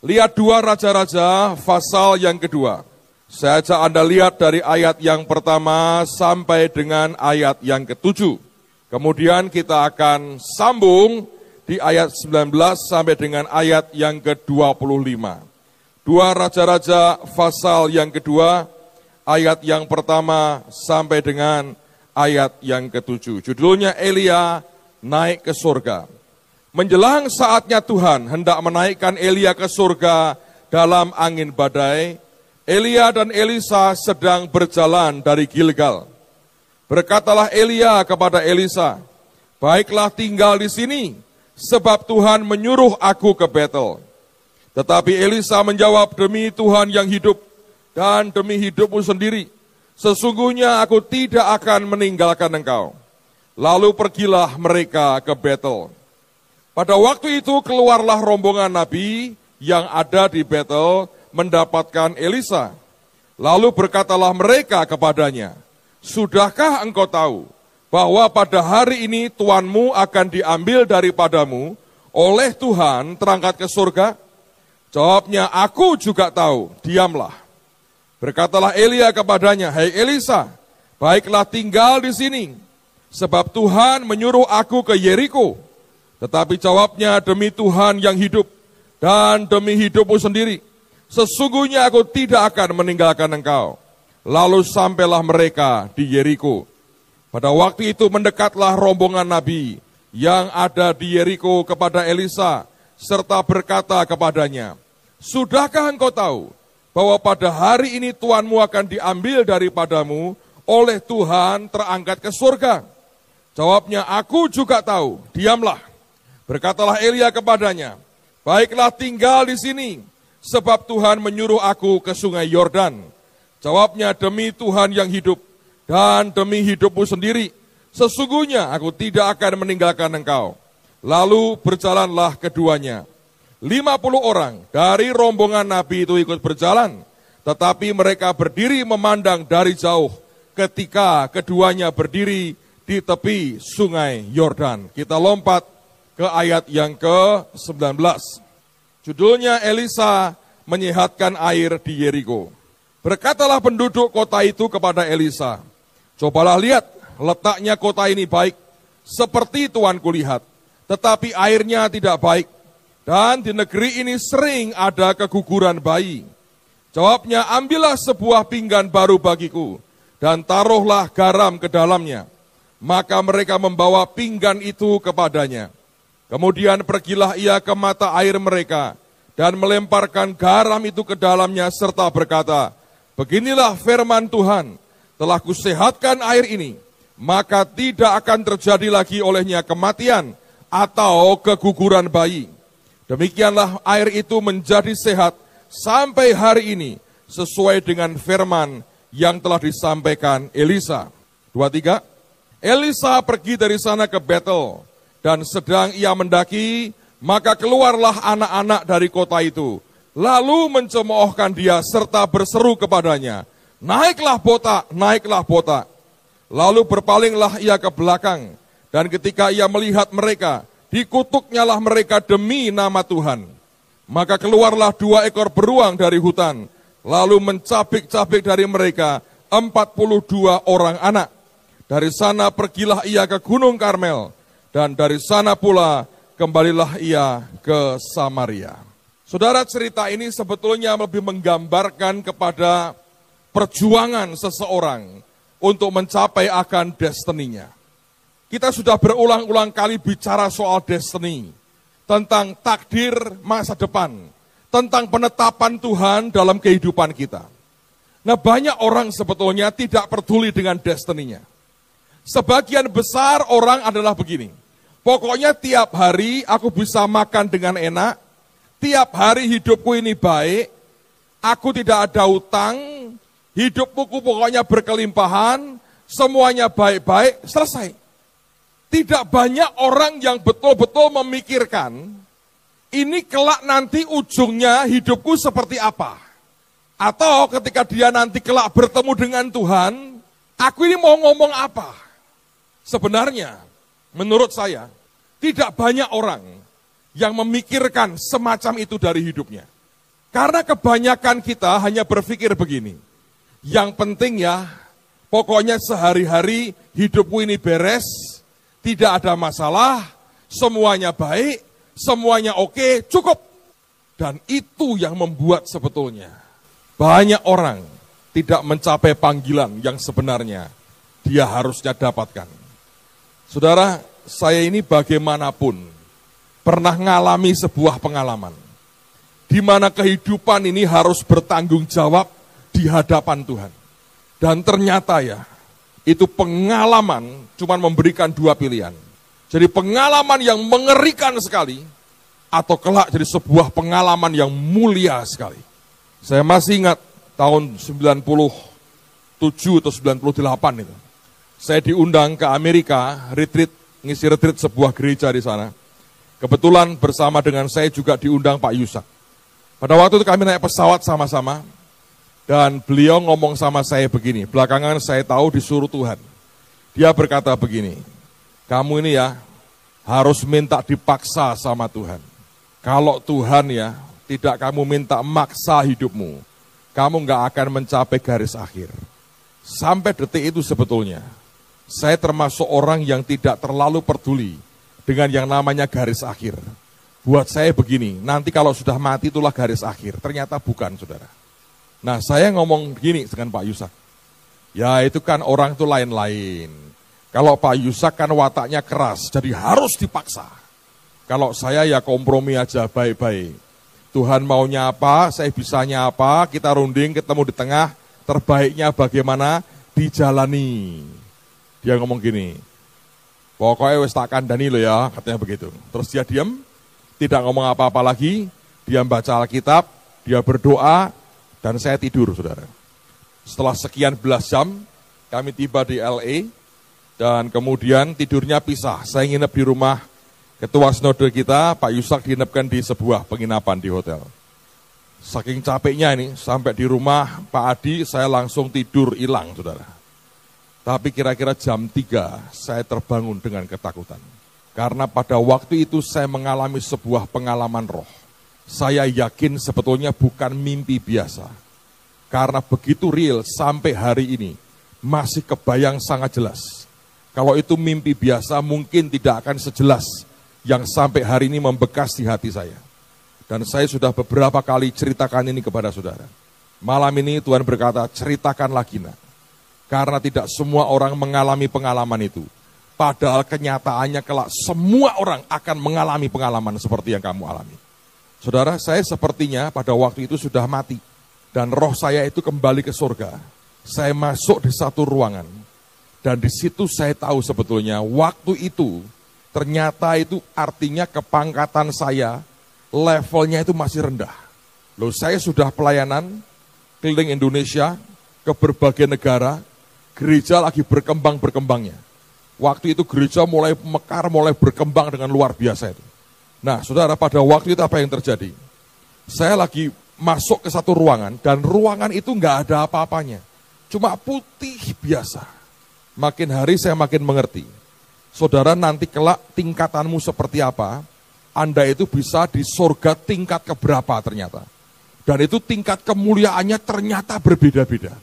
Lihat dua raja-raja pasal yang kedua. Saya ajak Anda lihat dari ayat yang pertama sampai dengan ayat yang ketujuh. Kemudian kita akan sambung di ayat 19 sampai dengan ayat yang ke-25. Dua raja-raja pasal yang kedua, ayat yang pertama sampai dengan ayat yang ketujuh. Judulnya Elia naik ke surga. Menjelang saatnya Tuhan hendak menaikkan Elia ke surga dalam angin badai, Elia dan Elisa sedang berjalan dari Gilgal. Berkatalah Elia kepada Elisa, "Baiklah tinggal di sini, sebab Tuhan menyuruh aku ke Betel." Tetapi Elisa menjawab, "Demi Tuhan yang hidup dan demi hidupmu sendiri, sesungguhnya aku tidak akan meninggalkan engkau." Lalu pergilah mereka ke Betel. Pada waktu itu keluarlah rombongan nabi yang ada di Betel mendapatkan Elisa. Lalu berkatalah mereka kepadanya, Sudahkah engkau tahu bahwa pada hari ini tuanmu akan diambil daripadamu oleh Tuhan terangkat ke surga? Jawabnya, aku juga tahu, diamlah. Berkatalah Elia kepadanya, Hai Elisa, baiklah tinggal di sini, sebab Tuhan menyuruh aku ke Yeriko tetapi jawabnya demi Tuhan yang hidup dan demi hidupmu sendiri. Sesungguhnya aku tidak akan meninggalkan engkau. Lalu sampailah mereka di Yeriko. Pada waktu itu mendekatlah rombongan nabi yang ada di Yeriko kepada Elisa serta berkata kepadanya, Sudahkah engkau tahu bahwa pada hari ini Tuhanmu akan diambil daripadamu oleh Tuhan terangkat ke surga? Jawabnya, aku juga tahu, diamlah. Berkatalah Elia kepadanya, Baiklah tinggal di sini, sebab Tuhan menyuruh aku ke sungai Yordan. Jawabnya, demi Tuhan yang hidup, dan demi hidupmu sendiri, sesungguhnya aku tidak akan meninggalkan engkau. Lalu berjalanlah keduanya. Lima puluh orang dari rombongan Nabi itu ikut berjalan, tetapi mereka berdiri memandang dari jauh ketika keduanya berdiri di tepi sungai Yordan. Kita lompat ke ayat yang ke-19. Judulnya Elisa menyehatkan air di Yeriko. Berkatalah penduduk kota itu kepada Elisa, Cobalah lihat, letaknya kota ini baik, seperti tuanku lihat, tetapi airnya tidak baik. Dan di negeri ini sering ada keguguran bayi. Jawabnya, ambillah sebuah pinggan baru bagiku, dan taruhlah garam ke dalamnya. Maka mereka membawa pinggan itu kepadanya. Kemudian pergilah ia ke mata air mereka dan melemparkan garam itu ke dalamnya serta berkata, Beginilah firman Tuhan, telah kusehatkan air ini, maka tidak akan terjadi lagi olehnya kematian atau keguguran bayi. Demikianlah air itu menjadi sehat sampai hari ini sesuai dengan firman yang telah disampaikan Elisa. Dua tiga. Elisa pergi dari sana ke Betel dan sedang ia mendaki, maka keluarlah anak-anak dari kota itu. Lalu mencemoohkan dia serta berseru kepadanya, naiklah botak, naiklah botak. Lalu berpalinglah ia ke belakang, dan ketika ia melihat mereka, dikutuknyalah mereka demi nama Tuhan. Maka keluarlah dua ekor beruang dari hutan, lalu mencabik-cabik dari mereka empat puluh dua orang anak. Dari sana pergilah ia ke Gunung Karmel, dan dari sana pula kembalilah ia ke Samaria. Saudara cerita ini sebetulnya lebih menggambarkan kepada perjuangan seseorang untuk mencapai akan destininya. Kita sudah berulang-ulang kali bicara soal destiny, tentang takdir masa depan, tentang penetapan Tuhan dalam kehidupan kita. Nah banyak orang sebetulnya tidak peduli dengan destininya. Sebagian besar orang adalah begini. Pokoknya tiap hari aku bisa makan dengan enak, tiap hari hidupku ini baik, aku tidak ada utang, hidupku pokoknya berkelimpahan, semuanya baik-baik, selesai. Tidak banyak orang yang betul-betul memikirkan, ini kelak nanti ujungnya hidupku seperti apa. Atau ketika dia nanti kelak bertemu dengan Tuhan, aku ini mau ngomong apa? Sebenarnya, menurut saya, tidak banyak orang yang memikirkan semacam itu dari hidupnya. Karena kebanyakan kita hanya berpikir begini. Yang penting ya, pokoknya sehari-hari hidupku ini beres, tidak ada masalah, semuanya baik, semuanya oke, cukup. Dan itu yang membuat sebetulnya banyak orang tidak mencapai panggilan yang sebenarnya dia harusnya dapatkan. Saudara, saya ini bagaimanapun pernah mengalami sebuah pengalaman di mana kehidupan ini harus bertanggung jawab di hadapan Tuhan. Dan ternyata ya, itu pengalaman cuma memberikan dua pilihan. Jadi pengalaman yang mengerikan sekali, atau kelak jadi sebuah pengalaman yang mulia sekali. Saya masih ingat tahun 97 atau 98 itu. Saya diundang ke Amerika, retreat, ngisi retreat sebuah gereja di sana. Kebetulan bersama dengan saya juga diundang Pak Yusak. Pada waktu itu kami naik pesawat sama-sama, dan beliau ngomong sama saya begini, belakangan saya tahu disuruh Tuhan. Dia berkata begini, kamu ini ya harus minta dipaksa sama Tuhan. Kalau Tuhan ya tidak kamu minta maksa hidupmu, kamu nggak akan mencapai garis akhir. Sampai detik itu sebetulnya, saya termasuk orang yang tidak terlalu peduli dengan yang namanya garis akhir. Buat saya begini, nanti kalau sudah mati itulah garis akhir. Ternyata bukan, saudara. Nah, saya ngomong begini dengan Pak Yusak. Ya, itu kan orang itu lain-lain. Kalau Pak Yusak kan wataknya keras, jadi harus dipaksa. Kalau saya ya kompromi aja baik-baik. Tuhan maunya apa, saya bisanya apa, kita runding ketemu di tengah, terbaiknya bagaimana dijalani. Dia ngomong gini, pokoknya wis tak kandani lo ya, katanya begitu. Terus dia diam, tidak ngomong apa-apa lagi, dia baca Alkitab, dia berdoa, dan saya tidur, saudara. Setelah sekian belas jam, kami tiba di LA, dan kemudian tidurnya pisah. Saya nginep di rumah Ketua Sinode kita, Pak Yusak diinapkan di sebuah penginapan di hotel. Saking capeknya ini, sampai di rumah Pak Adi, saya langsung tidur hilang, saudara. Tapi kira-kira jam 3, saya terbangun dengan ketakutan. Karena pada waktu itu saya mengalami sebuah pengalaman roh. Saya yakin sebetulnya bukan mimpi biasa. Karena begitu real sampai hari ini, masih kebayang sangat jelas. Kalau itu mimpi biasa mungkin tidak akan sejelas yang sampai hari ini membekas di hati saya. Dan saya sudah beberapa kali ceritakan ini kepada saudara. Malam ini Tuhan berkata, ceritakan lagi nak. Karena tidak semua orang mengalami pengalaman itu. Padahal kenyataannya kelak semua orang akan mengalami pengalaman seperti yang kamu alami. Saudara, saya sepertinya pada waktu itu sudah mati. Dan roh saya itu kembali ke surga. Saya masuk di satu ruangan. Dan di situ saya tahu sebetulnya waktu itu Ternyata itu artinya kepangkatan saya, levelnya itu masih rendah. Loh saya sudah pelayanan keliling Indonesia ke berbagai negara, gereja lagi berkembang-berkembangnya. Waktu itu gereja mulai mekar, mulai berkembang dengan luar biasa itu. Nah saudara pada waktu itu apa yang terjadi? Saya lagi masuk ke satu ruangan dan ruangan itu nggak ada apa-apanya. Cuma putih biasa. Makin hari saya makin mengerti Saudara nanti kelak tingkatanmu seperti apa, Anda itu bisa di surga tingkat keberapa ternyata. Dan itu tingkat kemuliaannya ternyata berbeda-beda.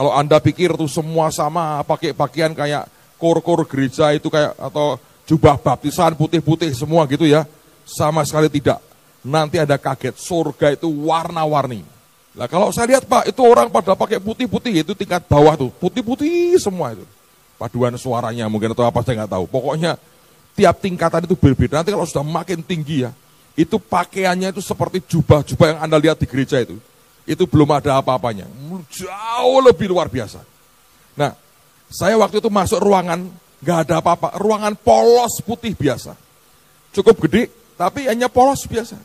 Kalau Anda pikir itu semua sama, pakai pakaian kayak kor-kor gereja itu kayak atau jubah baptisan putih-putih semua gitu ya. Sama sekali tidak. Nanti ada kaget, surga itu warna-warni. Nah kalau saya lihat Pak, itu orang pada pakai putih-putih, itu tingkat bawah tuh, putih-putih semua itu paduan suaranya mungkin atau apa saya nggak tahu. Pokoknya tiap tingkatan itu berbeda. Nanti kalau sudah makin tinggi ya, itu pakaiannya itu seperti jubah-jubah yang Anda lihat di gereja itu. Itu belum ada apa-apanya. Jauh lebih luar biasa. Nah, saya waktu itu masuk ruangan, nggak ada apa-apa. Ruangan polos putih biasa. Cukup gede, tapi hanya polos biasa.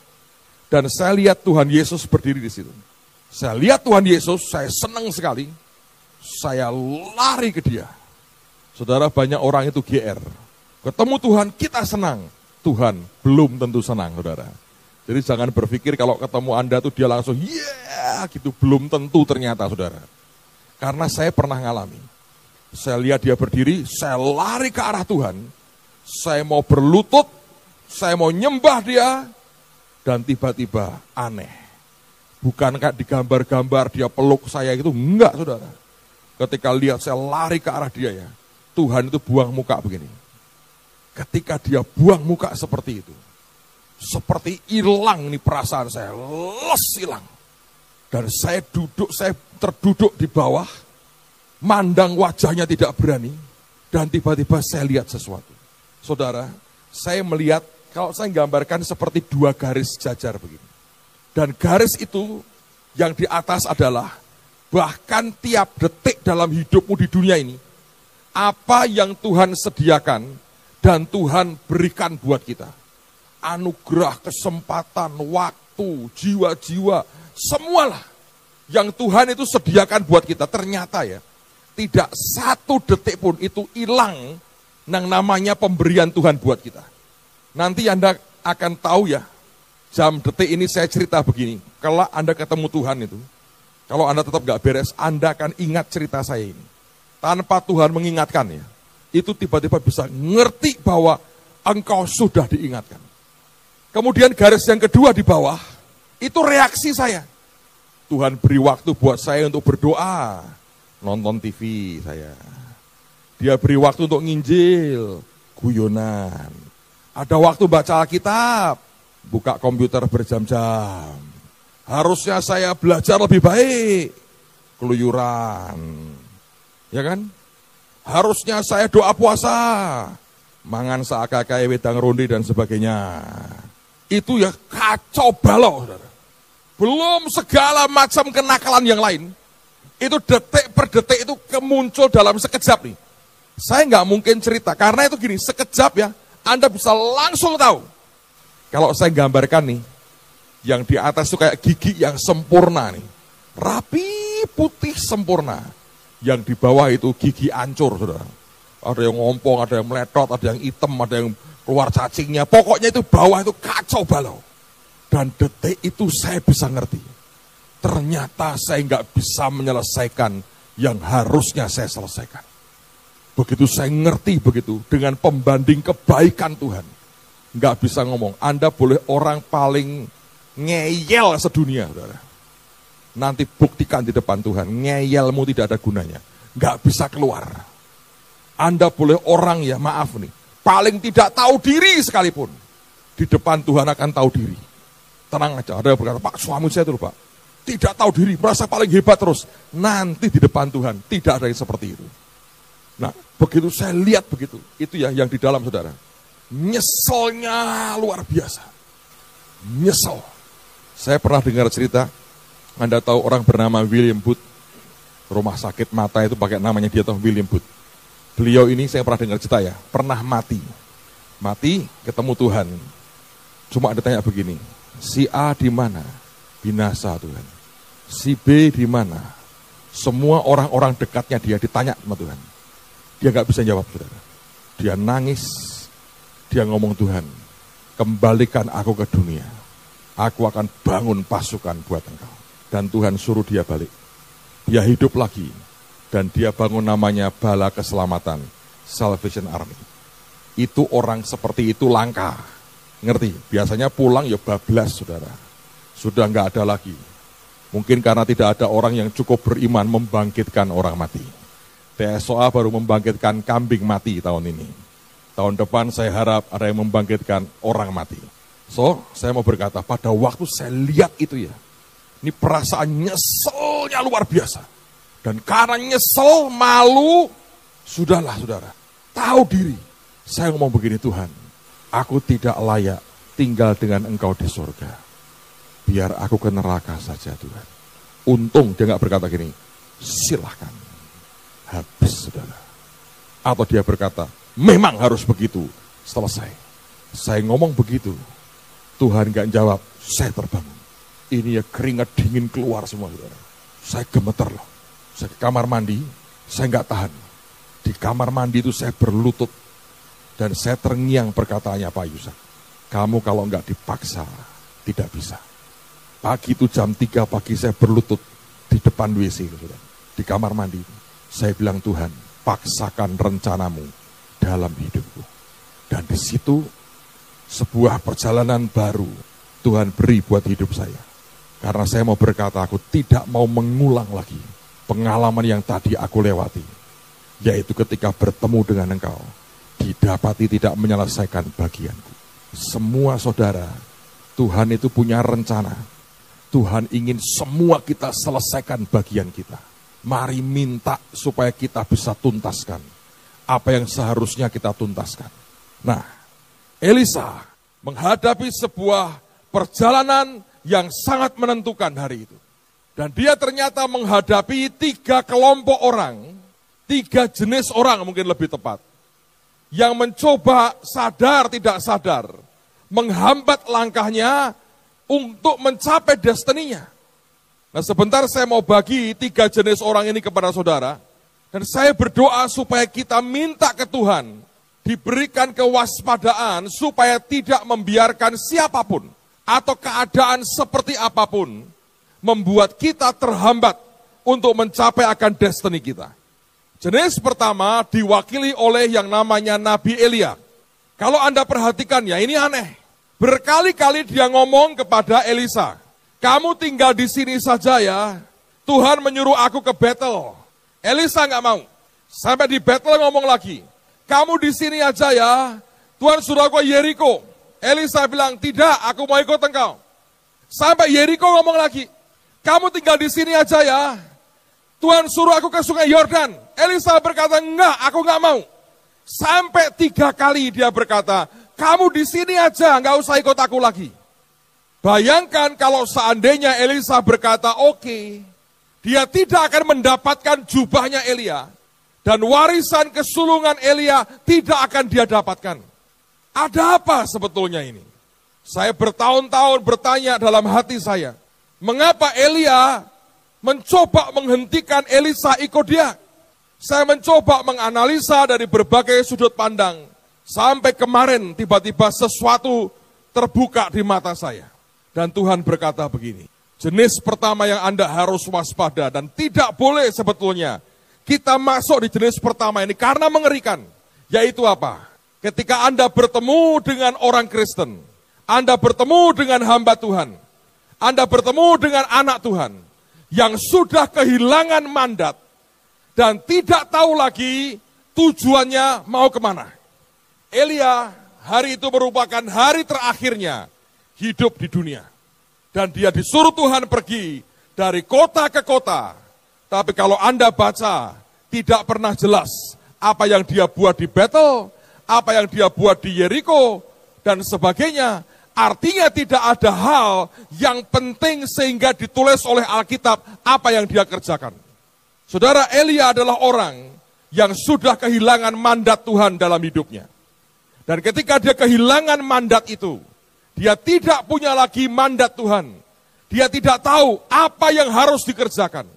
Dan saya lihat Tuhan Yesus berdiri di situ. Saya lihat Tuhan Yesus, saya senang sekali. Saya lari ke dia Saudara banyak orang itu GR. Ketemu Tuhan kita senang. Tuhan belum tentu senang saudara. Jadi jangan berpikir kalau ketemu Anda tuh dia langsung yeah gitu. Belum tentu ternyata saudara. Karena saya pernah ngalami. Saya lihat dia berdiri, saya lari ke arah Tuhan. Saya mau berlutut, saya mau nyembah dia. Dan tiba-tiba aneh. Bukan kayak digambar-gambar dia peluk saya itu, enggak saudara. Ketika lihat saya lari ke arah dia ya, Tuhan itu buang muka begini. Ketika dia buang muka seperti itu, seperti hilang nih perasaan saya, les hilang. Dan saya duduk, saya terduduk di bawah, mandang wajahnya tidak berani, dan tiba-tiba saya lihat sesuatu. Saudara, saya melihat, kalau saya gambarkan seperti dua garis jajar begini. Dan garis itu yang di atas adalah bahkan tiap detik dalam hidupmu di dunia ini, apa yang Tuhan sediakan dan Tuhan berikan buat kita. Anugerah, kesempatan, waktu, jiwa-jiwa, semualah yang Tuhan itu sediakan buat kita. Ternyata ya, tidak satu detik pun itu hilang yang namanya pemberian Tuhan buat kita. Nanti Anda akan tahu ya, jam detik ini saya cerita begini. Kalau Anda ketemu Tuhan itu, kalau Anda tetap gak beres, Anda akan ingat cerita saya ini. Tanpa Tuhan mengingatkan ya, itu tiba-tiba bisa ngerti bahwa engkau sudah diingatkan. Kemudian garis yang kedua di bawah, itu reaksi saya. Tuhan beri waktu buat saya untuk berdoa, nonton TV saya. Dia beri waktu untuk nginjil, guyonan. Ada waktu baca Alkitab, buka komputer berjam-jam. Harusnya saya belajar lebih baik, keluyuran. Ya kan? Harusnya saya doa puasa, mangan seakakai wedang ronde dan sebagainya. Itu ya kacau balau. Belum segala macam kenakalan yang lain. Itu detik per detik itu kemuncul dalam sekejap nih. Saya nggak mungkin cerita, karena itu gini, sekejap ya, Anda bisa langsung tahu kalau saya gambarkan nih, yang di atas itu kayak gigi yang sempurna nih. Rapi, putih, sempurna. Yang di bawah itu gigi ancur, saudara. Ada yang ngompong, ada yang meletot, ada yang hitam, ada yang keluar cacingnya. Pokoknya itu bawah itu kacau balau. Dan detik itu saya bisa ngerti. Ternyata saya nggak bisa menyelesaikan yang harusnya saya selesaikan. Begitu saya ngerti begitu, dengan pembanding kebaikan Tuhan nggak bisa ngomong. Anda boleh orang paling ngeyel sedunia, saudara. Nanti buktikan di depan Tuhan, ngeyelmu tidak ada gunanya. Nggak bisa keluar. Anda boleh orang ya, maaf nih, paling tidak tahu diri sekalipun. Di depan Tuhan akan tahu diri. Tenang aja, ada yang berkata, Pak suami saya itu Pak, tidak tahu diri, merasa paling hebat terus. Nanti di depan Tuhan, tidak ada yang seperti itu. Nah, begitu saya lihat begitu, itu ya yang di dalam saudara nyeselnya luar biasa. Nyesel. Saya pernah dengar cerita, Anda tahu orang bernama William Booth, rumah sakit mata itu pakai namanya dia tahu William Booth. Beliau ini saya pernah dengar cerita ya, pernah mati. Mati ketemu Tuhan. Cuma ada tanya begini, si A di mana? Binasa Tuhan. Si B di mana? Semua orang-orang dekatnya dia ditanya sama Tuhan. Dia nggak bisa jawab, saudara. Dia nangis, dia ngomong Tuhan, kembalikan aku ke dunia. Aku akan bangun pasukan buat engkau. Dan Tuhan suruh dia balik. Dia hidup lagi. Dan dia bangun namanya Bala Keselamatan, Salvation Army. Itu orang seperti itu langka. Ngerti? Biasanya pulang ya bablas, saudara. Sudah nggak ada lagi. Mungkin karena tidak ada orang yang cukup beriman membangkitkan orang mati. TSOA baru membangkitkan kambing mati tahun ini. Tahun depan saya harap ada yang membangkitkan orang mati. So, saya mau berkata, pada waktu saya lihat itu ya, ini perasaan nyeselnya luar biasa. Dan karena nyesel, malu, sudahlah saudara, tahu diri. Saya ngomong begini Tuhan, aku tidak layak tinggal dengan engkau di surga. Biar aku ke neraka saja Tuhan. Untung dia nggak berkata gini, silahkan. Habis saudara. Atau dia berkata, Memang harus begitu. Selesai. Saya ngomong begitu. Tuhan gak jawab, saya terbangun. Ini ya keringat dingin keluar semua, saudara. Saya gemeter loh. Saya ke kamar mandi, saya nggak tahan. Di kamar mandi itu saya berlutut. Dan saya terngiang perkataannya Pak Yusuf. Kamu kalau nggak dipaksa, tidak bisa. Pagi itu jam 3 pagi saya berlutut di depan WC. Di kamar mandi. Saya bilang Tuhan, paksakan rencanamu dalam hidupku. Dan di situ sebuah perjalanan baru Tuhan beri buat hidup saya. Karena saya mau berkata, aku tidak mau mengulang lagi pengalaman yang tadi aku lewati. Yaitu ketika bertemu dengan engkau, didapati tidak menyelesaikan bagianku. Semua saudara, Tuhan itu punya rencana. Tuhan ingin semua kita selesaikan bagian kita. Mari minta supaya kita bisa tuntaskan apa yang seharusnya kita tuntaskan. Nah, Elisa menghadapi sebuah perjalanan yang sangat menentukan hari itu. Dan dia ternyata menghadapi tiga kelompok orang, tiga jenis orang mungkin lebih tepat, yang mencoba sadar tidak sadar, menghambat langkahnya untuk mencapai destininya. Nah sebentar saya mau bagi tiga jenis orang ini kepada saudara, dan saya berdoa supaya kita minta ke Tuhan, diberikan kewaspadaan supaya tidak membiarkan siapa pun atau keadaan seperti apa pun membuat kita terhambat untuk mencapai akan destiny kita. Jenis pertama diwakili oleh yang namanya Nabi Elia. Kalau Anda perhatikan ya ini aneh. Berkali-kali dia ngomong kepada Elisa, kamu tinggal di sini saja ya, Tuhan menyuruh aku ke Betel. Elisa nggak mau. Sampai di Betel ngomong lagi, kamu di sini aja ya, Tuhan suruh aku Yeriko. Elisa bilang, tidak, aku mau ikut engkau. Sampai Yeriko ngomong lagi, kamu tinggal di sini aja ya. Tuhan suruh aku ke sungai Yordan. Elisa berkata, enggak, aku enggak mau. Sampai tiga kali dia berkata, kamu di sini aja, enggak usah ikut aku lagi. Bayangkan kalau seandainya Elisa berkata, oke, okay, dia tidak akan mendapatkan jubahnya Elia. Dan warisan kesulungan Elia tidak akan dia dapatkan. Ada apa sebetulnya ini? Saya bertahun-tahun bertanya dalam hati saya. Mengapa Elia mencoba menghentikan Elisa ikut dia? Saya mencoba menganalisa dari berbagai sudut pandang. Sampai kemarin tiba-tiba sesuatu terbuka di mata saya. Dan Tuhan berkata begini, jenis pertama yang Anda harus waspada dan tidak boleh sebetulnya kita masuk di jenis pertama ini karena mengerikan. Yaitu apa? Ketika Anda bertemu dengan orang Kristen, Anda bertemu dengan hamba Tuhan, anda bertemu dengan anak Tuhan yang sudah kehilangan mandat dan tidak tahu lagi tujuannya mau ke mana. Elia hari itu merupakan hari terakhirnya hidup di dunia. Dan dia disuruh Tuhan pergi dari kota ke kota. Tapi kalau Anda baca, tidak pernah jelas apa yang dia buat di Betel, apa yang dia buat di Yeriko, dan sebagainya. Artinya tidak ada hal yang penting sehingga ditulis oleh Alkitab apa yang dia kerjakan. Saudara Elia adalah orang yang sudah kehilangan mandat Tuhan dalam hidupnya. Dan ketika dia kehilangan mandat itu, dia tidak punya lagi mandat Tuhan. Dia tidak tahu apa yang harus dikerjakan.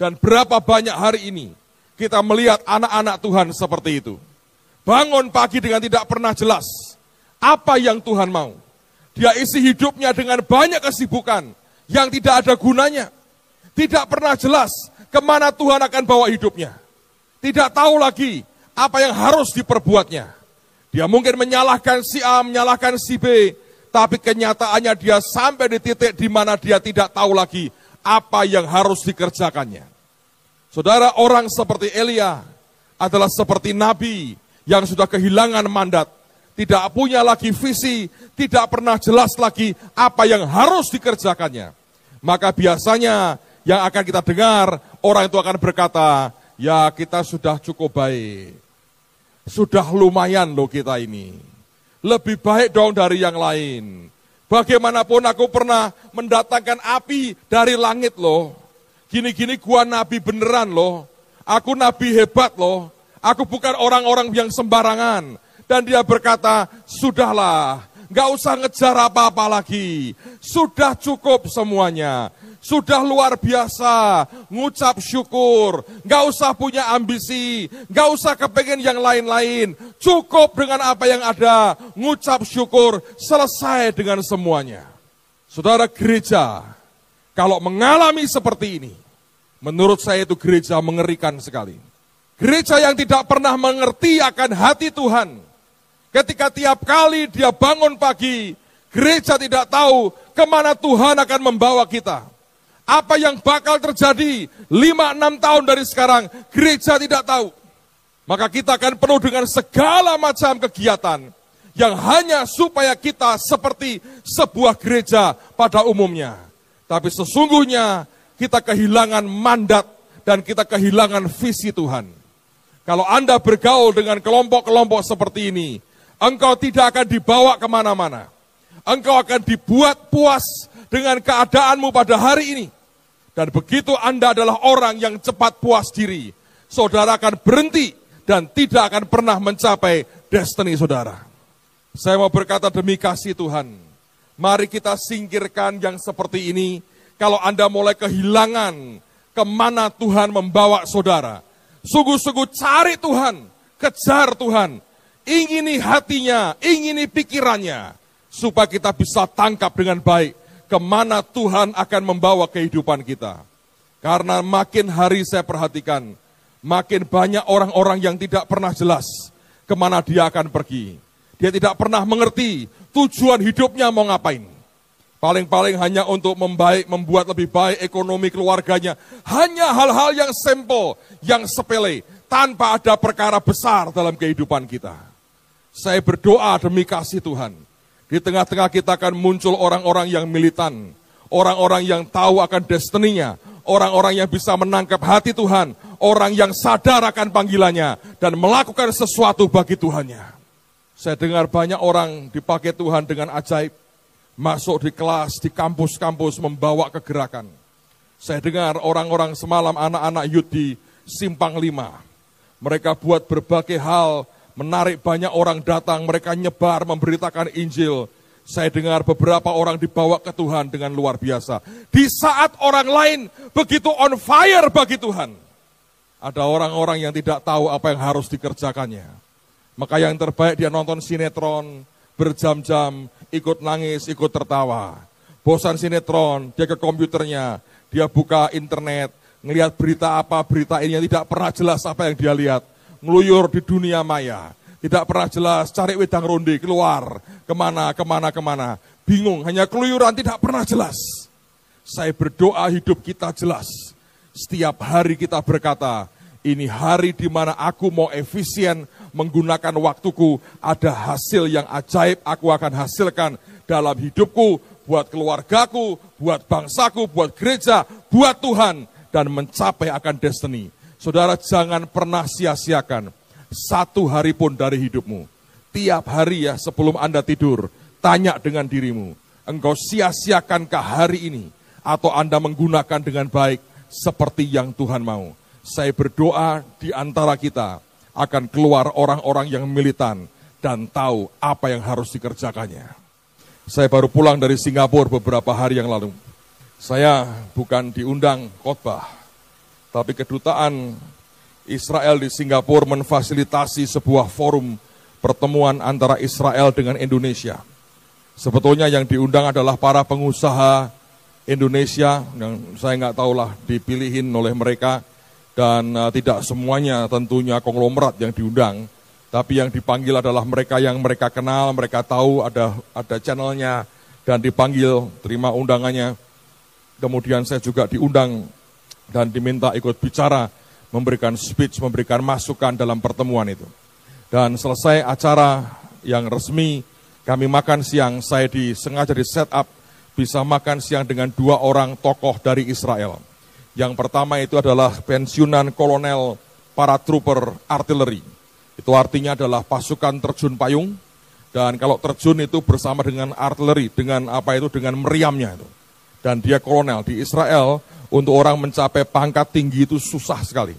Dan berapa banyak hari ini kita melihat anak-anak Tuhan seperti itu. Bangun pagi dengan tidak pernah jelas apa yang Tuhan mau dia isi hidupnya dengan banyak kesibukan yang tidak ada gunanya. Tidak pernah jelas ke mana Tuhan akan bawa hidupnya. Tidak tahu lagi apa yang harus diperbuatnya. Dia mungkin menyalahkan si A, menyalahkan si B, tapi kenyataannya dia sampai di titik di mana dia tidak tahu lagi apa yang harus dikerjakannya. Saudara, orang seperti Elia adalah seperti nabi yang sudah kehilangan mandat tidak punya lagi visi, tidak pernah jelas lagi apa yang harus dikerjakannya. Maka biasanya yang akan kita dengar, orang itu akan berkata, ya kita sudah cukup baik. Sudah lumayan loh kita ini. Lebih baik dong dari yang lain. Bagaimanapun aku pernah mendatangkan api dari langit loh. Gini-gini gua nabi beneran loh. Aku nabi hebat loh. Aku bukan orang-orang yang sembarangan. Dan dia berkata, sudahlah, gak usah ngejar apa-apa lagi. Sudah cukup semuanya. Sudah luar biasa, ngucap syukur. Gak usah punya ambisi, gak usah kepengen yang lain-lain. Cukup dengan apa yang ada, ngucap syukur, selesai dengan semuanya. Saudara gereja, kalau mengalami seperti ini, menurut saya itu gereja mengerikan sekali. Gereja yang tidak pernah mengerti akan hati Tuhan, Ketika tiap kali dia bangun pagi, Gereja tidak tahu ke mana Tuhan akan membawa kita. Apa yang bakal terjadi 5-6 tahun dari sekarang, gereja tidak tahu. Maka kita akan penuh dengan segala macam kegiatan yang hanya supaya kita seperti sebuah gereja pada umumnya. Tapi sesungguhnya kita kehilangan mandat dan kita kehilangan visi Tuhan. Kalau Anda bergaul dengan kelompok-kelompok seperti ini, engkau tidak akan dibawa ke mana-mana. Engkau akan dibuat puas dengan keadaanmu pada hari ini. Dan begitu Anda adalah orang yang cepat puas diri, saudara akan berhenti dan tidak akan pernah mencapai destiny saudara. Saya mau berkata demi kasih Tuhan, mari kita singkirkan yang seperti ini. Kalau Anda mulai kehilangan ke mana Tuhan membawa saudara, Sungguh-sungguh cari Tuhan, kejar Tuhan, ingini hatinya, ingini pikirannya, supaya kita bisa tangkap dengan baik ke mana Tuhan akan membawa kehidupan kita. Karena makin hari saya perhatikan, makin banyak orang-orang yang tidak pernah jelas ke mana dia akan pergi. Dia tidak pernah mengerti tujuan hidupnya mau ngapain. Paling-paling hanya untuk membaik, membuat lebih baik ekonomi keluarganya. Hanya hal-hal yang simple, yang sepele, tanpa ada perkara besar dalam kehidupan kita. Saya berdoa demi kasih Tuhan. Di tengah-tengah kita akan muncul orang-orang yang militan, orang-orang yang tahu akan destininya, orang-orang yang bisa menangkap hati Tuhan, orang yang sadar akan panggilannya, dan melakukan sesuatu bagi Tuhannya. Saya dengar banyak orang dipakai Tuhan dengan ajaib, masuk di kelas, di kampus-kampus membawa kegerakan. Saya dengar orang-orang semalam anak-anak youth di Simpang Lima. Mereka buat berbagai hal, menarik banyak orang datang, mereka nyebar, memberitakan Injil. Saya dengar beberapa orang dibawa ke Tuhan dengan luar biasa. Di saat orang lain begitu on fire bagi Tuhan. Ada orang-orang yang tidak tahu apa yang harus dikerjakannya. Maka yang terbaik dia nonton sinetron, berjam-jam, ikut nangis, ikut tertawa. Bosan sinetron, dia ke komputernya, dia buka internet, ngelihat berita apa, berita ini yang tidak pernah jelas apa yang dia lihat. Ngeluyur di dunia maya, tidak pernah jelas, cari wedang ronde, keluar, ke mana, ke mana, ke mana. Bingung, hanya keluyuran, tidak pernah jelas. Saya berdoa hidup kita jelas. Setiap hari kita berkata, ini hari di mana aku mau efisien menggunakan waktuku, ada hasil yang ajaib aku akan hasilkan dalam hidupku, buat keluargaku, buat bangsaku, buat gereja, buat Tuhan, dan mencapai akan destiny. Saudara jangan pernah sia-siakan satu hari pun dari hidupmu. Tiap hari ya sebelum Anda tidur, tanya dengan dirimu, engkau sia-siakankah hari ini? Atau Anda menggunakan dengan baik seperti yang Tuhan mau? Saya berdoa di antara kita akan keluar orang-orang yang militan dan tahu apa yang harus dikerjakannya. Saya baru pulang dari Singapura beberapa hari yang lalu. Saya bukan diundang khotbah, tapi kedutaan Israel di Singapura memfasilitasi sebuah forum pertemuan antara Israel dengan Indonesia. Sebetulnya yang diundang adalah para pengusaha Indonesia, yang saya nggak tahulah dipilihin oleh mereka, dan uh, tidak semuanya tentunya konglomerat yang diundang, tapi yang dipanggil adalah mereka yang mereka kenal, mereka tahu ada ada channelnya dan dipanggil terima undangannya. Kemudian saya juga diundang dan diminta ikut bicara, memberikan speech, memberikan masukan dalam pertemuan itu. Dan selesai acara yang resmi, kami makan siang, saya disengaja di set up bisa makan siang dengan dua orang tokoh dari Israel. Yang pertama itu adalah pensiunan kolonel para trooper artileri. Itu artinya adalah pasukan terjun payung. Dan kalau terjun itu bersama dengan artileri, dengan apa itu, dengan meriamnya itu. Dan dia kolonel di Israel, untuk orang mencapai pangkat tinggi itu susah sekali.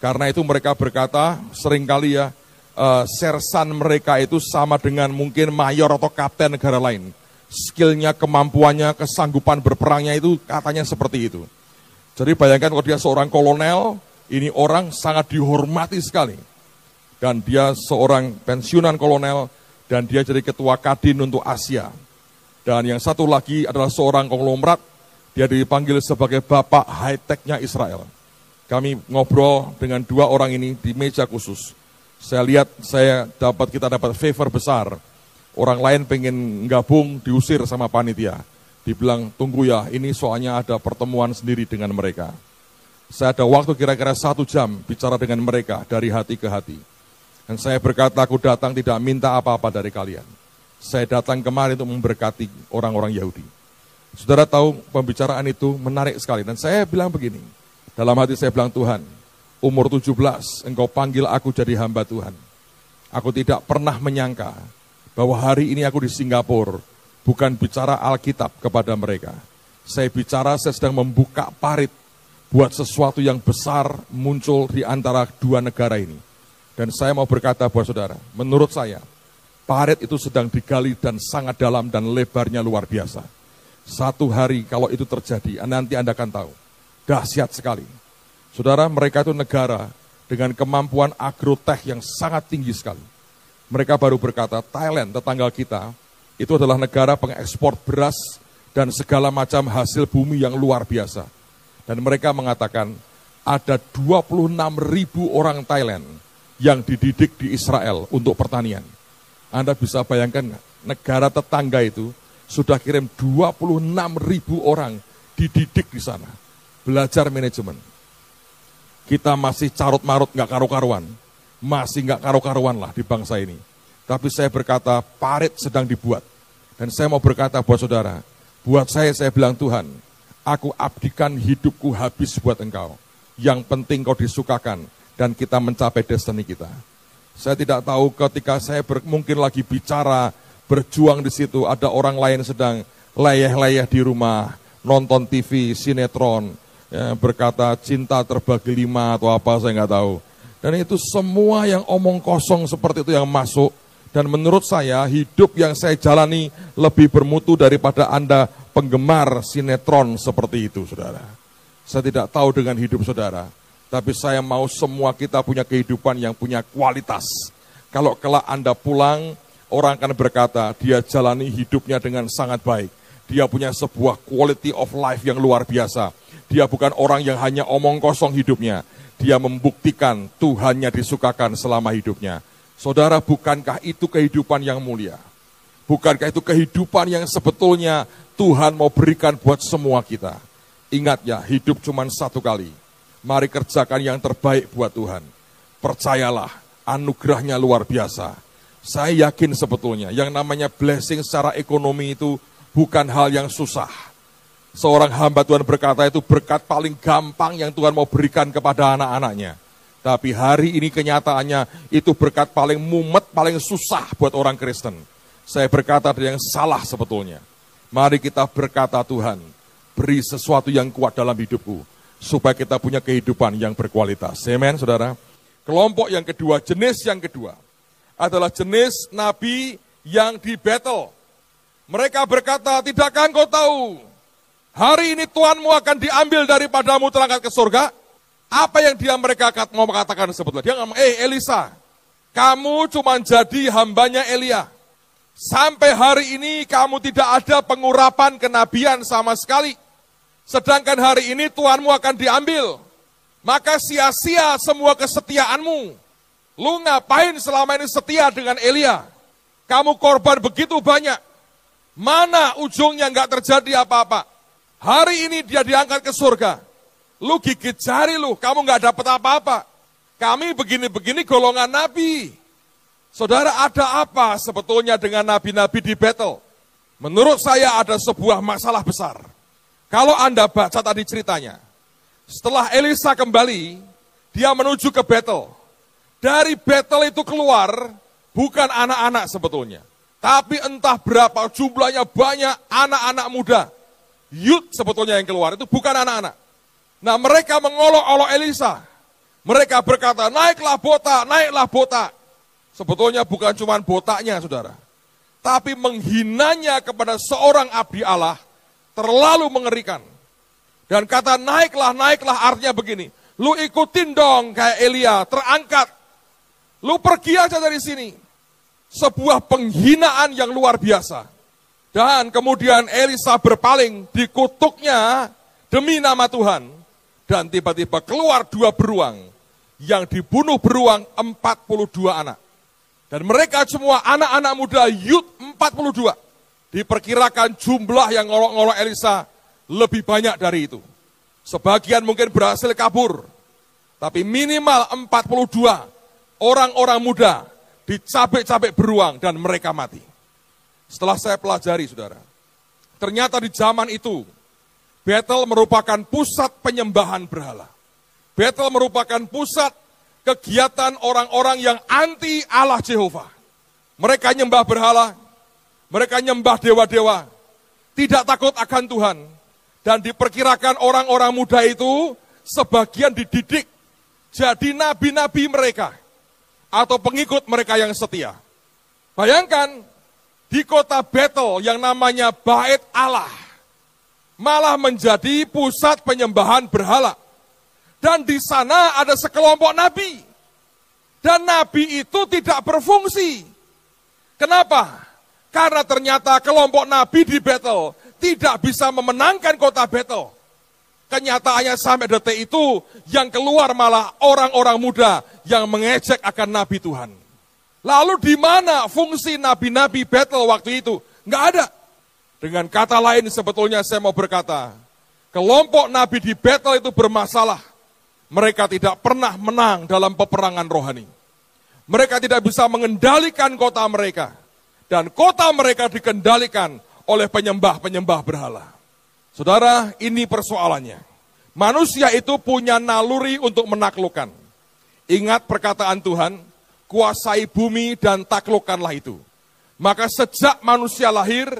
Karena itu mereka berkata, sering kali ya, uh, sersan mereka itu sama dengan mungkin mayor atau kapten negara lain. Skillnya, kemampuannya, kesanggupan berperangnya itu katanya seperti itu. Jadi bayangkan kalau dia seorang kolonel, ini orang sangat dihormati sekali. Dan dia seorang pensiunan kolonel, dan dia jadi ketua Kadin untuk Asia. Dan yang satu lagi adalah seorang konglomerat, dia dipanggil sebagai bapak high-tech-nya Israel. Kami ngobrol dengan dua orang ini di meja khusus. Saya lihat saya dapat kita dapat favor besar Orang lain pengen gabung, diusir sama panitia. Dibilang, tunggu ya, ini soalnya ada pertemuan sendiri dengan mereka. Saya ada waktu kira-kira satu jam bicara dengan mereka dari hati ke hati. Dan saya berkata, aku datang tidak minta apa-apa dari kalian. Saya datang kemarin untuk memberkati orang-orang Yahudi. Saudara tahu pembicaraan itu menarik sekali. Dan saya bilang begini, dalam hati saya bilang Tuhan, umur 17 engkau panggil aku jadi hamba Tuhan. Aku tidak pernah menyangka bahwa hari ini aku di Singapura bukan bicara Alkitab kepada mereka. Saya bicara saya sedang membuka parit buat sesuatu yang besar muncul di antara dua negara ini. Dan saya mau berkata buat saudara, menurut saya, parit itu sedang digali dan sangat dalam dan lebarnya luar biasa. Satu hari kalau itu terjadi, nanti Anda akan tahu. Dahsyat sekali. Saudara, mereka itu negara dengan kemampuan agrotech yang sangat tinggi sekali. Mereka baru berkata, Thailand, tetangga kita, itu adalah negara pengekspor beras dan segala macam hasil bumi yang luar biasa. Dan mereka mengatakan ada 26 ribu orang Thailand yang dididik di Israel untuk pertanian. Anda bisa bayangkan negara tetangga itu sudah kirim 26 ribu orang dididik di sana. Belajar manajemen. Kita masih carut-marut nggak karu-karuan. Masih nggak karu-karuan lah di bangsa ini. Tapi saya berkata, parit sedang dibuat. Dan saya mau berkata buat saudara, buat saya, saya bilang Tuhan, aku abdikan hidupku habis buat engkau. Yang penting kau disukakan dan kita mencapai destiny kita. Saya tidak tahu ketika saya mungkin lagi bicara, berjuang di situ, ada orang lain sedang layeh-layeh di rumah, nonton TV, sinetron, ya, berkata cinta terbagi lima atau apa, saya nggak tahu. Dan itu semua yang omong kosong seperti itu yang masuk, dan menurut saya hidup yang saya jalani lebih bermutu daripada Anda penggemar sinetron seperti itu, saudara. Saya tidak tahu dengan hidup saudara, tapi saya mau semua kita punya kehidupan yang punya kualitas. Kalau kelak Anda pulang, orang akan berkata, dia jalani hidupnya dengan sangat baik. Dia punya sebuah quality of life yang luar biasa. Dia bukan orang yang hanya omong kosong hidupnya. Dia membuktikan Tuhannya disukakan selama hidupnya. Saudara, bukankah itu kehidupan yang mulia? Bukankah itu kehidupan yang sebetulnya Tuhan mau berikan buat semua kita? Ingat ya, hidup cuma satu kali. Mari kerjakan yang terbaik buat Tuhan. Percayalah, anugerahnya luar biasa. Saya yakin sebetulnya yang namanya blessing secara ekonomi itu bukan hal yang susah. Seorang hamba Tuhan berkata itu berkat paling gampang yang Tuhan mau berikan kepada anak-anaknya. Tapi hari ini kenyataannya itu berkat paling mumet, paling susah buat orang Kristen. Saya berkata ada yang salah sebetulnya. Mari kita berkata Tuhan, beri sesuatu yang kuat dalam hidupku. Supaya kita punya kehidupan yang berkualitas. Amen, saudara. Kelompok yang kedua, jenis yang kedua. Adalah jenis nabi yang di battle. Mereka berkata, tidakkah engkau tahu? Hari ini Tuhanmu akan diambil daripadamu terangkat ke surga? Apa yang dia mereka mau katakan sebetulnya? Dia ngomong, eh Elisa, kamu cuma jadi hambanya Elia. Sampai hari ini kamu tidak ada pengurapan kenabian sama sekali. Sedangkan hari ini Tuhanmu akan diambil. Maka sia-sia semua kesetiaanmu. Lu ngapain selama ini setia dengan Elia? Kamu korban begitu banyak. Mana ujungnya nggak terjadi apa-apa? Hari ini dia diangkat ke surga. Lu gigit jari lu, kamu nggak dapat apa-apa. Kami begini-begini golongan nabi. Saudara ada apa sebetulnya dengan nabi-nabi di battle? Menurut saya ada sebuah masalah besar. Kalau Anda baca tadi ceritanya, setelah Elisa kembali, dia menuju ke battle. Dari battle itu keluar, bukan anak-anak sebetulnya. Tapi entah berapa jumlahnya banyak anak-anak muda. Youth sebetulnya yang keluar, itu bukan anak-anak. Nah mereka mengolok-olok Elisa. Mereka berkata, naiklah botak, naiklah botak. Sebetulnya bukan cuma botaknya, saudara. Tapi menghinanya kepada seorang abdi Allah terlalu mengerikan. Dan kata naiklah, naiklah artinya begini. Lu ikutin dong kayak Elia, terangkat. Lu pergi aja dari sini. Sebuah penghinaan yang luar biasa. Dan kemudian Elisa berpaling, dikutuknya demi nama Tuhan dan tiba-tiba keluar dua beruang yang dibunuh beruang 42 anak. Dan mereka semua anak-anak muda, youth 42. Diperkirakan jumlah yang ngolok-ngolok Elisa lebih banyak dari itu. Sebagian mungkin berhasil kabur. Tapi minimal 42 orang-orang muda dicabik-cabik beruang dan mereka mati. Setelah saya pelajari saudara, ternyata di zaman itu Betel merupakan pusat penyembahan berhala. Betel merupakan pusat kegiatan orang-orang yang anti Allah Jehovah. Mereka nyembah berhala, mereka nyembah dewa-dewa, tidak takut akan Tuhan, dan diperkirakan orang-orang muda itu sebagian dididik jadi nabi-nabi mereka atau pengikut mereka yang setia. Bayangkan di kota Betel yang namanya Bait Allah malah menjadi pusat penyembahan berhala. Dan di sana ada sekelompok nabi. Dan nabi itu tidak berfungsi. Kenapa? Karena ternyata kelompok nabi di Betel tidak bisa memenangkan kota Betel. Kenyataannya sampai detik itu yang keluar malah orang-orang muda yang mengejek akan Nabi Tuhan. Lalu di mana fungsi nabi-nabi Betel waktu itu? Nggak ada. Dengan kata lain sebetulnya saya mau berkata, kelompok nabi di Betel itu bermasalah. Mereka tidak pernah menang dalam peperangan rohani. Mereka tidak bisa mengendalikan kota mereka. Dan kota mereka dikendalikan oleh penyembah-penyembah berhala. Saudara, ini persoalannya. Manusia itu punya naluri untuk menaklukkan. Ingat perkataan Tuhan, kuasai bumi dan taklukkanlah itu. Maka sejak manusia lahir,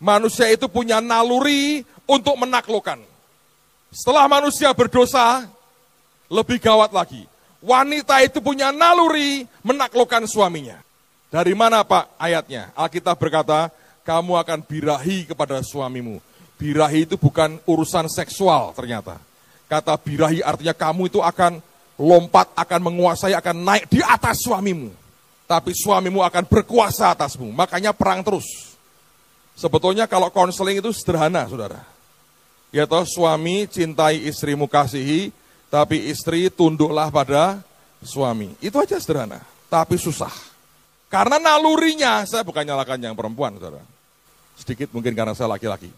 manusia itu punya naluri untuk menaklukkan. Setelah manusia berdosa, lebih gawat lagi. Wanita itu punya naluri menaklukkan suaminya. Dari mana Pak ayatnya? Alkitab berkata, kamu akan birahi kepada suamimu. Birahi itu bukan urusan seksual ternyata. Kata birahi artinya kamu itu akan lompat, akan menguasai, akan naik di atas suamimu. Tapi suamimu akan berkuasa atasmu. Makanya perang terus. Sebetulnya kalau konseling itu sederhana, saudara. Ya toh suami cintai istrimu kasihi, tapi istri tunduklah pada suami. Itu aja sederhana, tapi susah. Karena nalurinya, saya bukan nyalakan yang perempuan, saudara Sedikit mungkin karena saya laki-laki.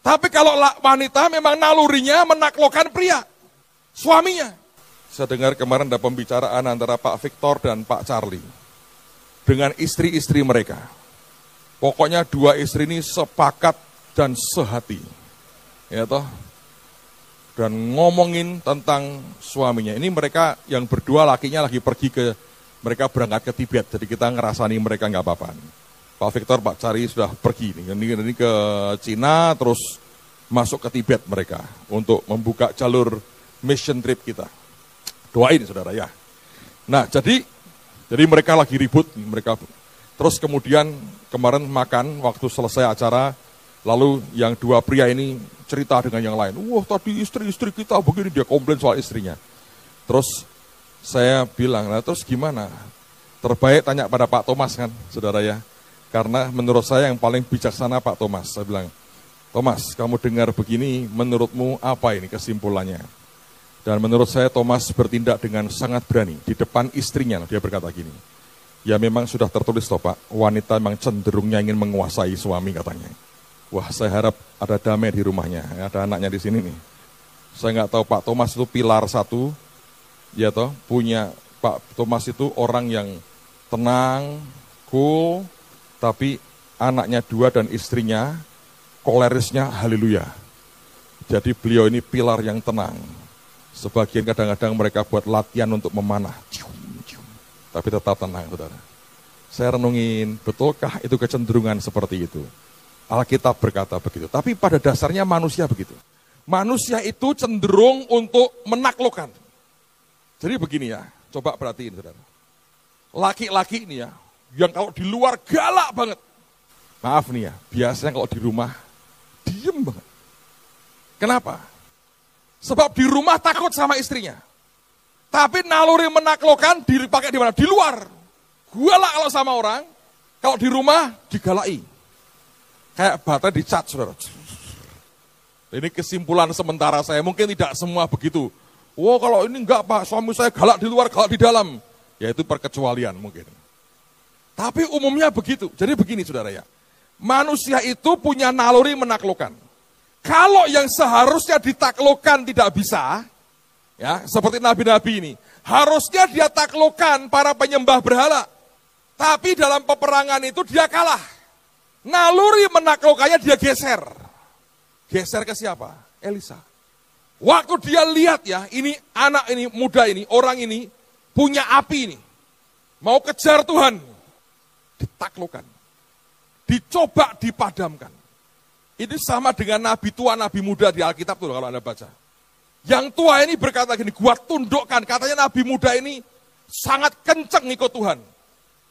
Tapi kalau wanita memang nalurinya menaklukkan pria, suaminya. Saya dengar kemarin ada pembicaraan antara Pak Victor dan Pak Charlie. Dengan istri-istri mereka. Pokoknya dua istri ini sepakat dan sehati. Ya toh. Dan ngomongin tentang suaminya. Ini mereka yang berdua lakinya lagi pergi ke, mereka berangkat ke Tibet. Jadi kita ngerasani mereka nggak apa-apa. Pak Victor, Pak Cari sudah pergi ini, ini, ini ke Cina, terus masuk ke Tibet mereka untuk membuka jalur mission trip kita. Doain saudara ya. Nah jadi jadi mereka lagi ribut, mereka terus kemudian kemarin makan waktu selesai acara, lalu yang dua pria ini cerita dengan yang lain. Wah tadi istri-istri kita begini dia komplain soal istrinya. Terus saya bilang, nah terus gimana? Terbaik tanya pada Pak Thomas kan, saudara ya. Karena menurut saya yang paling bijaksana Pak Thomas. Saya bilang, Thomas, kamu dengar begini, menurutmu apa ini kesimpulannya? Dan menurut saya Thomas bertindak dengan sangat berani di depan istrinya. Dia berkata gini, ya memang sudah tertulis toh Pak, wanita memang cenderungnya ingin menguasai suami katanya. Wah saya harap ada damai di rumahnya, ada anaknya di sini nih. Saya nggak tahu Pak Thomas itu pilar satu, ya toh punya Pak Thomas itu orang yang tenang, cool, tapi anaknya dua dan istrinya kolerisnya haleluya. Jadi beliau ini pilar yang tenang. Sebagian kadang-kadang mereka buat latihan untuk memanah. Tapi tetap tenang, saudara. Saya renungin, betulkah itu kecenderungan seperti itu? Alkitab berkata begitu. Tapi pada dasarnya manusia begitu. Manusia itu cenderung untuk menaklukkan. Jadi begini ya, coba perhatiin saudara. Laki-laki ini ya, yang kalau di luar galak banget. Maaf nih ya, biasanya kalau di rumah diem banget. Kenapa? Sebab di rumah takut sama istrinya. Tapi naluri menaklukkan dipakai di mana? Di luar. Galak kalau sama orang, kalau di rumah digalai. Kayak bata dicat, saudara. Ini kesimpulan sementara saya, mungkin tidak semua begitu. Oh kalau ini enggak pak, suami saya galak di luar, galak di dalam. Ya itu perkecualian mungkin. Tapi umumnya begitu. Jadi begini saudara ya. manusia itu punya naluri menaklukkan. Kalau yang seharusnya ditaklukkan tidak bisa, ya seperti nabi-nabi ini, harusnya dia taklukkan para penyembah berhala. Tapi dalam peperangan itu dia kalah. Naluri menaklukkannya dia geser. Geser ke siapa? Elisa. Waktu dia lihat ya, ini anak ini, muda ini, orang ini punya api ini. Mau kejar Tuhan. Ditaklukkan. Dicoba dipadamkan. Ini sama dengan nabi tua, nabi muda di Alkitab tuh kalau Anda baca. Yang tua ini berkata gini, gua tundukkan. Katanya nabi muda ini sangat kenceng ikut Tuhan.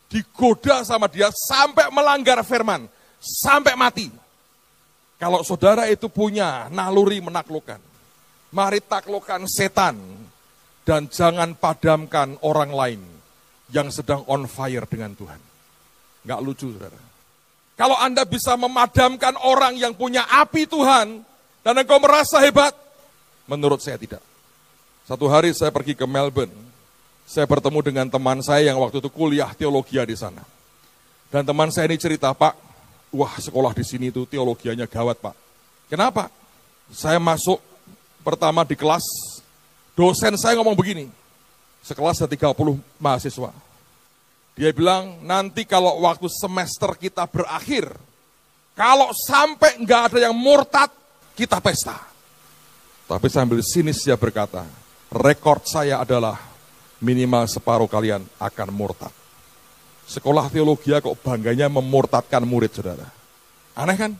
Digoda sama dia sampai melanggar firman. Sampai mati. Kalau saudara itu punya naluri menaklukkan. Mari taklukkan setan. Dan jangan padamkan orang lain yang sedang on fire dengan Tuhan. Gak lucu saudara. Kalau Anda bisa memadamkan orang yang punya api Tuhan, dan engkau merasa hebat, menurut saya tidak. Satu hari saya pergi ke Melbourne, saya bertemu dengan teman saya yang waktu itu kuliah teologi di sana. Dan teman saya ini cerita, Pak, wah sekolah di sini itu teologianya gawat Pak. Kenapa? Saya masuk pertama di kelas, dosen saya ngomong begini, sekelas ada 30 mahasiswa. Dia bilang, nanti kalau waktu semester kita berakhir, kalau sampai nggak ada yang murtad, kita pesta. Tapi sambil sinis dia berkata, rekor saya adalah minimal separuh kalian akan murtad. Sekolah teologi kok bangganya memurtadkan murid saudara. Aneh kan?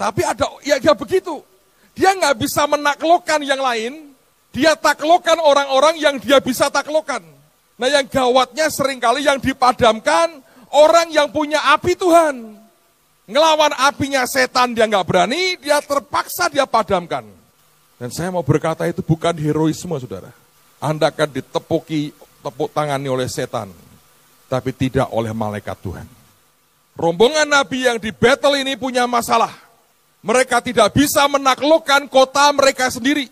Tapi ada, ya, ya begitu. Dia nggak bisa menaklukkan yang lain, dia taklukkan orang-orang yang dia bisa taklukkan. Nah yang gawatnya sering kali yang dipadamkan orang yang punya api Tuhan. Ngelawan apinya setan dia nggak berani, dia terpaksa dia padamkan. Dan saya mau berkata itu bukan heroisme saudara. Anda akan ditepuki, tepuk tangani oleh setan. Tapi tidak oleh malaikat Tuhan. Rombongan Nabi yang di battle ini punya masalah. Mereka tidak bisa menaklukkan kota mereka sendiri.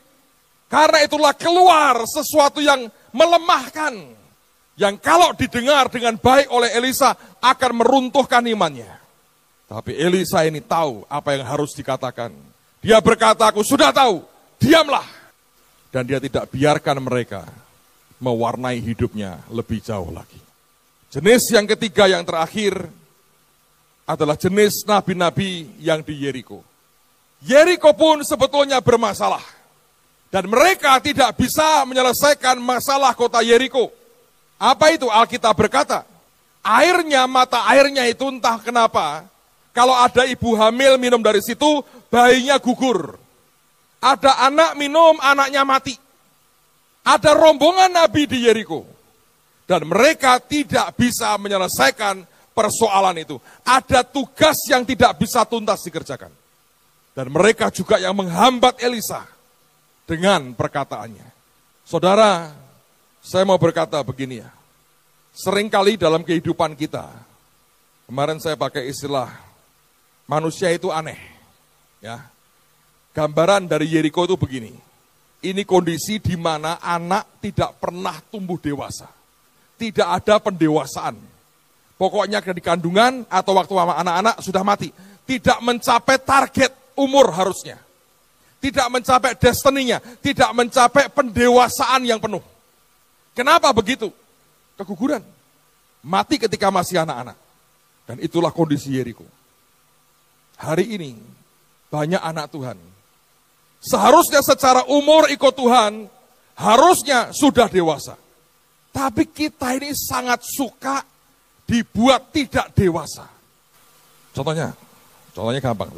Karena itulah keluar sesuatu yang melemahkan yang kalau didengar dengan baik oleh Elisa akan meruntuhkan imannya. Tapi Elisa ini tahu apa yang harus dikatakan. Dia berkata, aku sudah tahu, diamlah. Dan dia tidak biarkan mereka mewarnai hidupnya lebih jauh lagi. Jenis yang ketiga yang terakhir adalah jenis nabi-nabi yang di Yeriko. Yeriko pun sebetulnya bermasalah. Dan mereka tidak bisa menyelesaikan masalah kota Yeriko apa itu Alkitab berkata? Airnya, mata airnya itu entah kenapa. Kalau ada ibu hamil minum dari situ, bayinya gugur. Ada anak minum, anaknya mati. Ada rombongan Nabi di Yeriko. Dan mereka tidak bisa menyelesaikan persoalan itu. Ada tugas yang tidak bisa tuntas dikerjakan. Dan mereka juga yang menghambat Elisa dengan perkataannya. Saudara, saya mau berkata begini ya. Seringkali dalam kehidupan kita, kemarin saya pakai istilah, manusia itu aneh. Ya, Gambaran dari Yeriko itu begini. Ini kondisi di mana anak tidak pernah tumbuh dewasa. Tidak ada pendewasaan. Pokoknya di kandungan atau waktu anak-anak sudah mati. Tidak mencapai target umur harusnya. Tidak mencapai destininya. Tidak mencapai pendewasaan yang penuh. Kenapa begitu? Keguguran. Mati ketika masih anak-anak. Dan itulah kondisi Yeriko. Hari ini banyak anak Tuhan. Seharusnya secara umur ikut Tuhan, harusnya sudah dewasa. Tapi kita ini sangat suka dibuat tidak dewasa. Contohnya, contohnya gampang.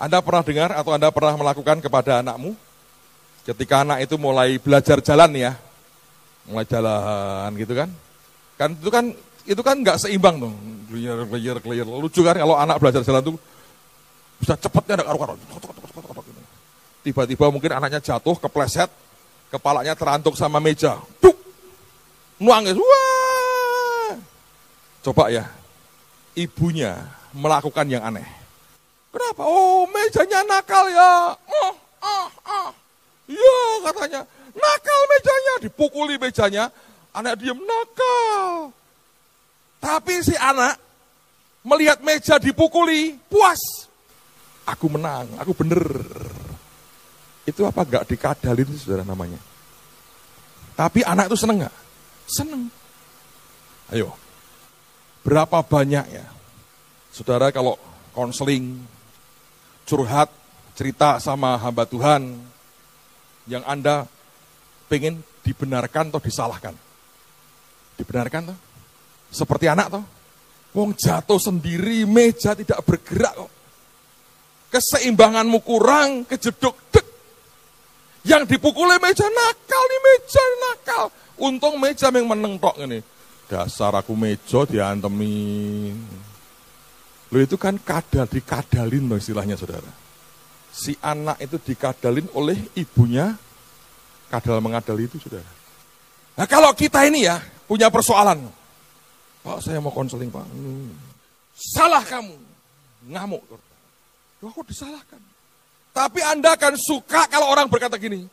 Anda pernah dengar atau Anda pernah melakukan kepada anakmu? Ketika anak itu mulai belajar jalan ya, mulai jalan gitu kan. Kan itu kan itu kan nggak seimbang dong. Clear, clear, clear. Lucu kan kalau anak belajar jalan tuh bisa cepatnya ada karu-karu. Tiba-tiba mungkin anaknya jatuh, kepleset, kepalanya terantuk sama meja. Duk! Nuangis. Wah! Coba ya, ibunya melakukan yang aneh. Kenapa? Oh, mejanya nakal ya. Oh, oh, oh. Iya katanya. Nakal mejanya, dipukuli mejanya, anak diam nakal. Tapi si anak melihat meja dipukuli, puas. Aku menang, aku bener. Itu apa gak dikadalin saudara namanya. Tapi anak itu seneng gak? Seneng. Ayo, berapa banyak ya saudara kalau konseling, curhat, cerita sama hamba Tuhan, yang Anda pengen dibenarkan atau disalahkan. Dibenarkan toh? Seperti anak toh? Wong jatuh sendiri, meja tidak bergerak kok. Keseimbanganmu kurang, kejeduk dek. Yang dipukuli meja nakal nih meja nakal. Untung meja yang meneng tok ini. Dasar aku meja diantemin. Lo itu kan kadal, dikadalin loh istilahnya saudara. Si anak itu dikadalin oleh ibunya, kadal mengadal itu saudara. Nah kalau kita ini ya punya persoalan. Pak saya mau konseling pak. Hmm. Salah kamu. Ngamuk. Loh kok disalahkan? Tapi Anda akan suka kalau orang berkata gini.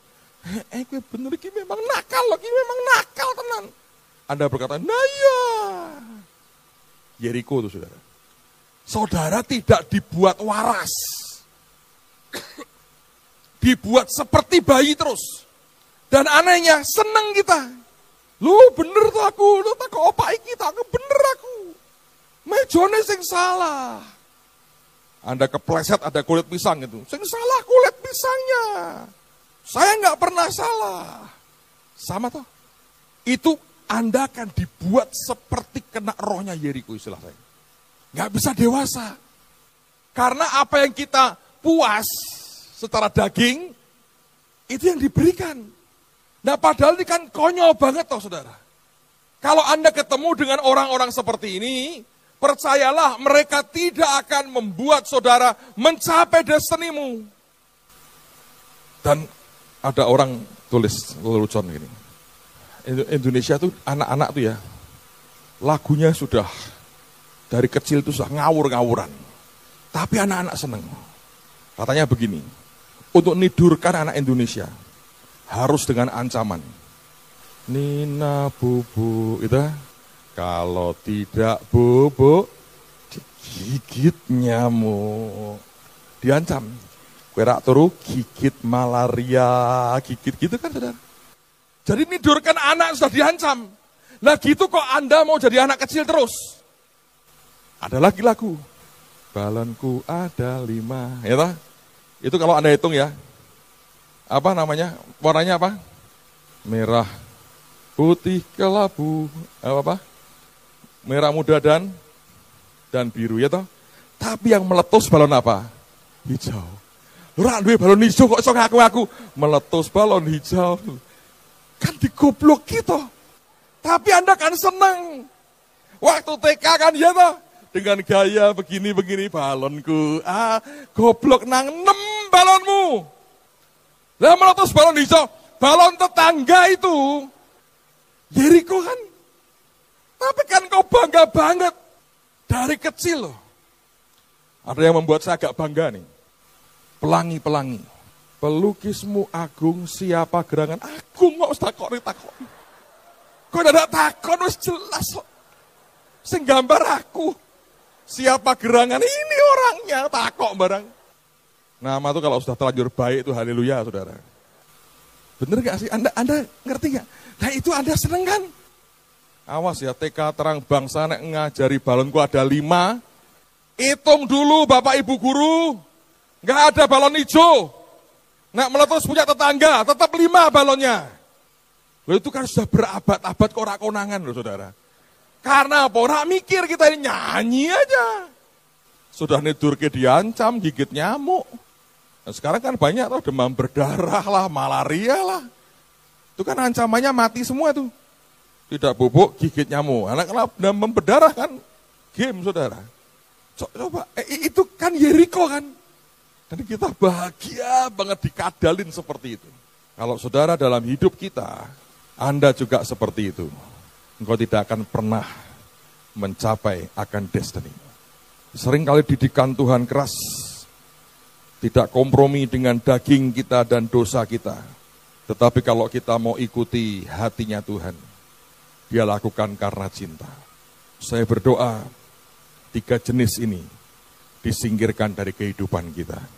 Eh, gue bener ini memang nakal loh, ini memang nakal tenan. Anda berkata, nah ya. Yeriko itu saudara. Saudara tidak dibuat waras. dibuat seperti bayi terus. Dan anehnya, seneng kita. Lu bener tuh aku, lu tak kok opai kita, aku bener aku. Mejone sing salah. Anda kepleset ada kulit pisang itu. Sing salah kulit pisangnya. Saya nggak pernah salah. Sama toh. Itu anda akan dibuat seperti kena rohnya Yeriko istilah saya. Nggak bisa dewasa. Karena apa yang kita puas secara daging, itu yang diberikan. Nah padahal ini kan konyol banget toh saudara. Kalau Anda ketemu dengan orang-orang seperti ini, percayalah mereka tidak akan membuat saudara mencapai destinimu. Dan ada orang tulis lelucon gini. Indonesia tuh anak-anak tuh ya, lagunya sudah dari kecil tuh sudah ngawur-ngawuran. Tapi anak-anak seneng. Katanya begini, untuk nidurkan anak Indonesia harus dengan ancaman. Nina bubu, itu kalau tidak bubuk, digigit nyamuk. Diancam. Kerak turu gigit malaria, gigit gitu kan saudara. Jadi nidurkan anak sudah diancam. Lah gitu kok Anda mau jadi anak kecil terus? Ada lagi lagu. Balonku ada lima. Ya? Itu kalau Anda hitung ya. Apa namanya? Warnanya apa? Merah, putih, kelabu. Apa, apa? Merah muda dan dan biru ya toh. Tapi yang meletus balon apa? Hijau. Ora balon hijau kok iso ngaku-ngaku meletus balon hijau. Kan digoblok gitu. Tapi Anda kan seneng. Waktu TK kan ya toh. Dengan gaya begini-begini balonku. Ah, goblok nang nem balonmu. Lah meletus balon hijau. Balon tetangga itu. Yeriko kan. Tapi kan kau bangga banget. Dari kecil loh. Ada yang membuat saya agak bangga nih. Pelangi-pelangi Pelukismu agung siapa gerangan? Agung kok usah takon takon. Kok ada takon wis jelas kok. Sing gambar aku. Siapa gerangan? Ini orangnya takok barang. Nama tuh kalau sudah terlanjur baik itu haleluya saudara. Bener gak sih? Anda, anda ngerti gak? Nah itu Anda seneng kan? Awas ya TK terang bangsa nek ngajari balonku ada lima. Hitung dulu Bapak Ibu Guru. Nggak ada balon hijau. Nak meletus punya tetangga, tetap lima balonnya. Loh itu kan sudah berabad-abad korak konangan loh saudara. Karena apa? Orang mikir kita ini nyanyi aja. Sudah nidur ke diancam, gigit nyamuk. Nah, sekarang kan banyak tuh demam berdarah lah, malaria lah. Itu kan ancamannya mati semua tuh. Tidak bubuk, gigit nyamuk. Anak kalau demam berdarah kan game saudara. Coba, eh, itu kan Yeriko kan. Dan kita bahagia banget dikadalin seperti itu. Kalau saudara dalam hidup kita, Anda juga seperti itu. Engkau tidak akan pernah mencapai akan destiny. Seringkali didikan Tuhan keras, tidak kompromi dengan daging kita dan dosa kita. Tetapi kalau kita mau ikuti hatinya Tuhan, dia lakukan karena cinta. Saya berdoa, tiga jenis ini disingkirkan dari kehidupan kita.